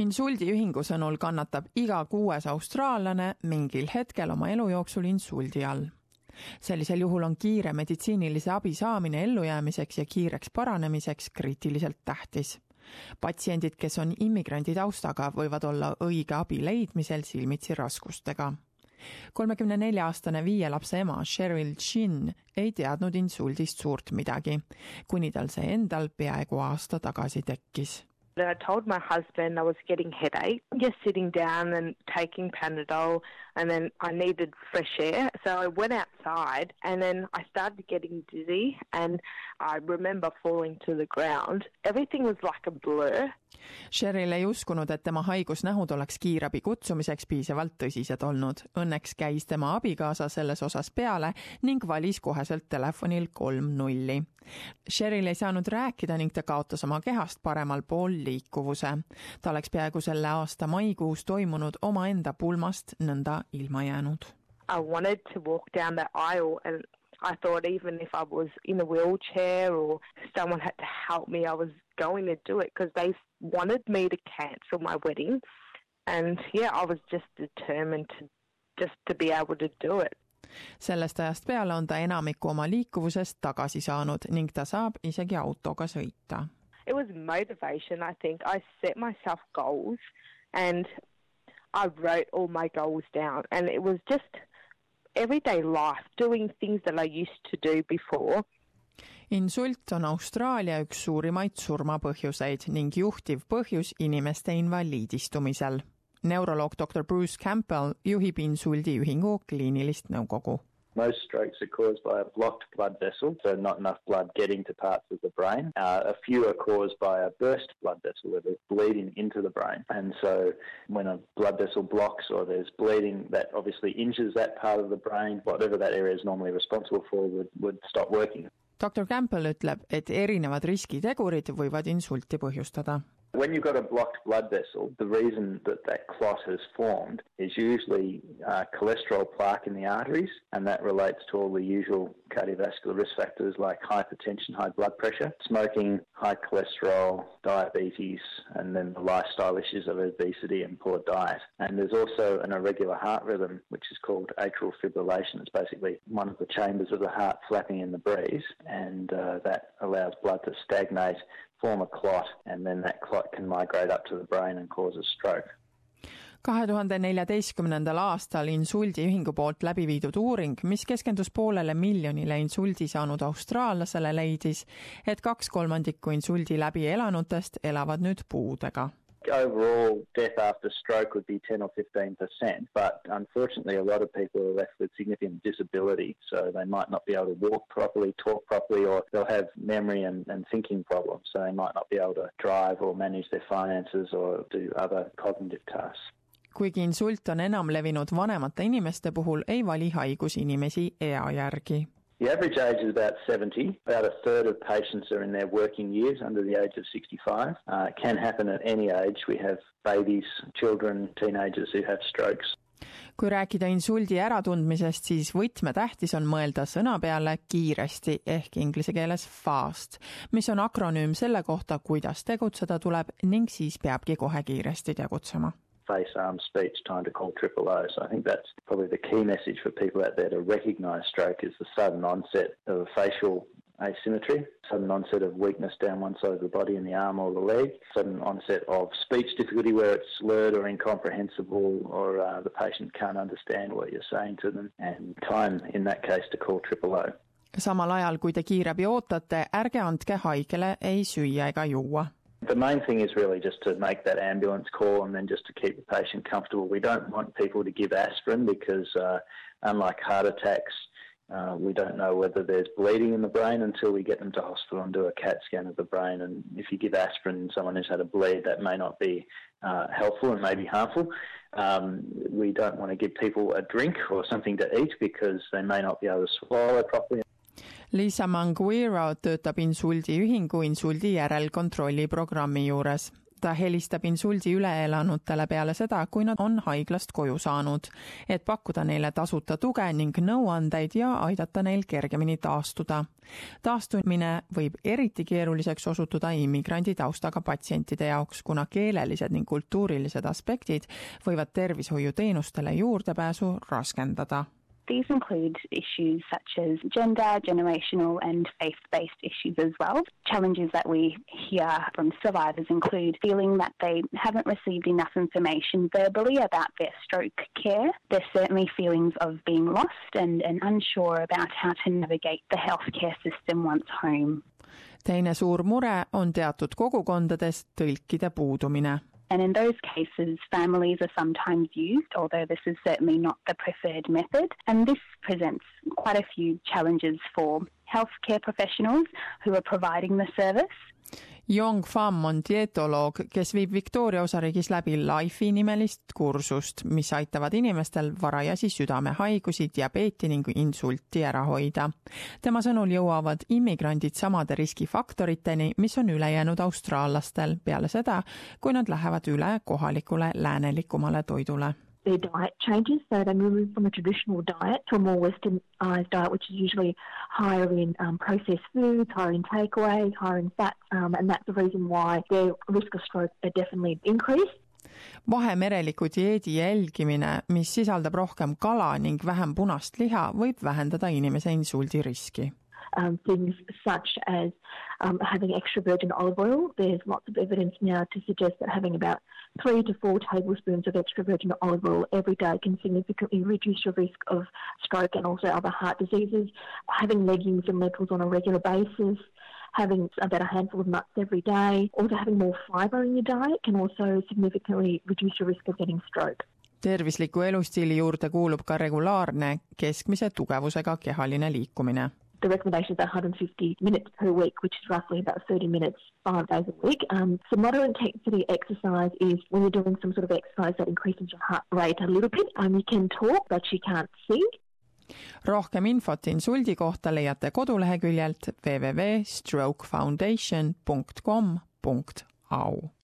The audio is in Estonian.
insuldiühingu sõnul kannatab iga kuues austraallane mingil hetkel oma elu jooksul insuldi all. sellisel juhul on kiire meditsiinilise abi saamine ellujäämiseks ja kiireks paranemiseks kriitiliselt tähtis. patsiendid, kes on immigrandi taustaga, võivad olla õige abi leidmisel silmitsi raskustega kolmekümne nelja aastane viie lapse ema Cheryl Chin ei teadnud insuldist suurt midagi, kuni tal see endal peaaegu aasta tagasi tekkis I told my husband I was getting headache, just sitting down and taking Panadol, and then I needed fresh air. So I went outside, and then I started getting dizzy, and I remember falling to the ground. Everything was like a blur. Cheryl ei uskunud, et tema haigusnähud oleks kiirabi kutsumiseks piisavalt tõsised olnud. Õnneks käis tema abikaasa selles osas peale ning valis koheselt telefonil kolm nulli. Cheryl ei saanud rääkida ning ta kaotas oma kehast paremal pool liikuvuse. ta oleks peaaegu selle aasta maikuus toimunud omaenda pulmast nõnda ilma jäänud. I wanted to walk down the aisle and I thought even if I was in a wheelchair or someone had to help me, I was going to do it because they wanted me to cancel my wedding. And yeah, I was just determined to just to be able to do it. Sellest ajast peale on ta enamiku oma liikuvusest tagasi saanud ning ta saab isegi autoga sõita. It was motivation, I think. I set myself goals and I wrote all my goals down and it was just everyday life, doing things that I used to do before. insult on Austraalia üks suurimaid surmapõhjuseid ning juhtiv põhjus inimeste invaliidistumisel. Neuroloog doktor Bruce Campbell juhib insuldiühingu kliinilist nõukogu Most strokes are caused by a blocked blood vessel, so not enough blood getting to parts of the brain. Uh, a few are caused by a burst blood vessel where there's bleeding into the brain. And so when a blood vessel blocks or there's bleeding, that obviously injures that part of the brain. Whatever that area is normally responsible for would, would stop working. doktor Campbell ütleb, et erinevad riskitegurid võivad insulti põhjustada When you've got a blocked blood vessel, the reason that that clot has formed is usually uh, cholesterol plaque in the arteries, and that relates to all the usual cardiovascular risk factors like hypertension, high blood pressure, smoking, high cholesterol, diabetes, and then the lifestyle issues of obesity and poor diet. And there's also an irregular heart rhythm, which is called atrial fibrillation. It's basically one of the chambers of the heart flapping in the breeze, and uh, that allows blood to stagnate form a clot and then that clot can migrate up to the brain and cause a stroke. kahe tuhande neljateistkümnendal aastal insuldiühingu poolt läbi viidud uuring, mis keskendus poolele miljonile insuldi saanud austraallasele, leidis, et kaks kolmandikku insuldi läbi elanutest elavad nüüd puudega overall death after stroke would be 10 or 15 percent, but unfortunately, a lot of people are left with significant disability, so they might not be able to walk properly, talk properly, or they'll have memory and, and thinking problems, so they might not be able to drive or manage their finances or do other cognitive tasks. kuigi insult on enam levinud vanemate inimeste puhul, ei vali haigus inimesi ea järgi The average age is about 70. About a third of patients are in their working years under the age of 65. Uh, it can happen at any age. We have babies, children, teenagers who have strokes. kui rääkida insuldi äratundmisest, siis võtmetähtis on mõelda sõna peale kiiresti ehk inglise keeles fast, mis on akronüüm selle kohta, kuidas tegutseda tuleb ning siis peabki kohe kiiresti tegutsema face, arm, speech, time to call triple O. So I think that's probably the key message for people out there to recognise stroke is the sudden onset of facial asymmetry, sudden onset of weakness down one side of the body in the arm or the leg, sudden onset of speech difficulty where it's slurred or incomprehensible or uh, the patient can't understand what you're saying to them, and time in that case to call triple O. samal ajal, kui te kiirabi ootate, ärge andke haigele ei süüa ega juua The main thing is really just to make that ambulance call and then just to keep the patient comfortable. We don't want people to give aspirin because, uh, unlike heart attacks, uh, we don't know whether there's bleeding in the brain until we get them to hospital and do a CAT scan of the brain. And if you give aspirin to someone who's had a bleed, that may not be uh, helpful and may be harmful. Um, we don't want to give people a drink or something to eat because they may not be able to swallow properly. Liisa Manguiro töötab insuldiühingu insuldi järelkontrolli programmi juures. ta helistab insuldi üle elanutele peale seda, kui nad on haiglast koju saanud, et pakkuda neile tasuta tuge ning nõuandeid ja aidata neil kergemini taastuda. taastumine võib eriti keeruliseks osutuda immigrandi taustaga patsientide jaoks, kuna keelelised ning kultuurilised aspektid võivad tervishoiuteenustele juurdepääsu raskendada These include issues such as gender, generational, and faith based issues as well. Challenges that we hear from survivors include feeling that they haven't received enough information verbally about their stroke care. There's certainly feelings of being lost and, and unsure about how to navigate the healthcare system once home. teine suur mure on teatud kogukondades tõlkide puudumine And in those cases, families are sometimes used, although this is certainly not the preferred method. And this presents quite a few challenges for healthcare professionals who are providing the service. Yong Pham on dietoloog, kes viib Victoria osariigis läbi Life'i nimelist kursust, mis aitavad inimestel varajasi südamehaigusi, diabeeti ning insulti ära hoida. tema sõnul jõuavad immigrandid samade riskifaktoriteni, mis on ülejäänud austraallastel peale seda, kui nad lähevad üle kohalikule läänelikumale toidule their diet changes. So they move from a traditional diet to a more westernized diet, which is usually higher in um, processed foods, higher in takeaway, higher in fats, um, and that's the reason why their risk of stroke are definitely increased. vahemereliku dieedi jälgimine, mis sisaldab rohkem kala ning vähem punast liha, võib vähendada inimese insuldi riski um, things such as um, having extra virgin olive oil. There's lots of evidence now to suggest that having about three to four tablespoons of extra virgin olive oil every day can significantly reduce your risk of stroke and also other heart diseases. Having legumes and lentils on a regular basis. Having about a handful of nuts every day, also having more fibre in your diet can also significantly reduce your risk of getting stroke. tervisliku elustiili juurde kuulub ka regulaarne keskmise tugevusega kehaline liikumine the recommendation is 150 minutes per week, which is roughly about 30 minutes five days a week. Um, so moderate intensity exercise is when you're doing some sort of exercise that increases your heart rate a little bit. Um, you can talk, but you can't sing. rohkem infot insuldi kohta leiate koduleheküljelt www.strokefoundation.com.au